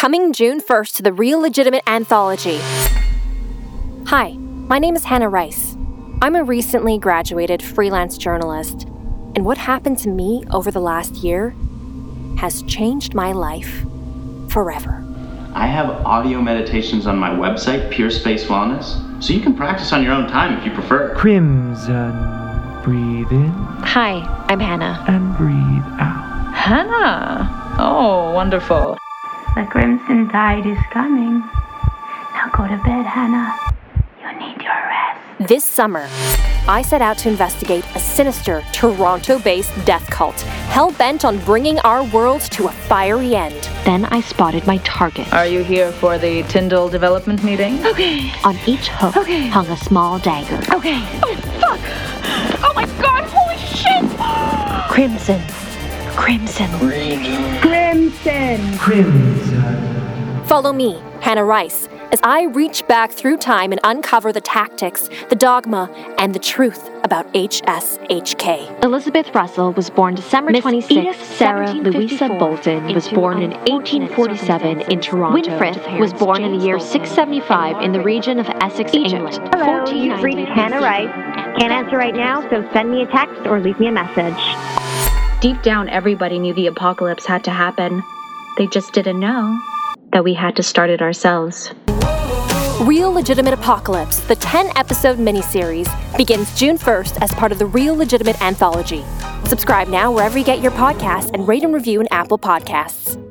coming June 1st to the Real Legitimate Anthology. Hi, my name is Hannah Rice. I'm a recently graduated freelance journalist, and what happened to me over the last year has changed my life forever. I have audio meditations on my website, Pure Space Wellness, so you can practice on your own time if you prefer. Crimson. Breathe in Hi, I'm Hannah. and breathe out. Hannah. Oh, wonderful. The crimson tide is coming. Now go to bed, Hannah. You need your rest. This summer, I set out to investigate a sinister Toronto based death cult hell bent on bringing our world to a fiery end. Then I spotted my target. Are you here for the Tyndall development meeting? Okay. On each hook okay. hung a small dagger. Okay. Oh, oh my god, holy shit! Crimson. Crimson. Crimson! Crimson. Follow me, Hannah Rice, as I reach back through time and uncover the tactics, the dogma, and the truth about HSHK. Elizabeth Russell was born December Miss 26th. Edith Sarah Louisa Bolton was born in 1847 in Toronto. Winfrith was born in the year 675 in the region of Essex, Egypt. England. Hello, you've reached Hannah Rice. Can't answer right now, so send me a text or leave me a message. Deep down, everybody knew the apocalypse had to happen. They just didn't know that we had to start it ourselves. Real Legitimate Apocalypse, the 10 episode miniseries, begins June 1st as part of the Real Legitimate Anthology. Subscribe now wherever you get your podcasts and rate and review in Apple Podcasts.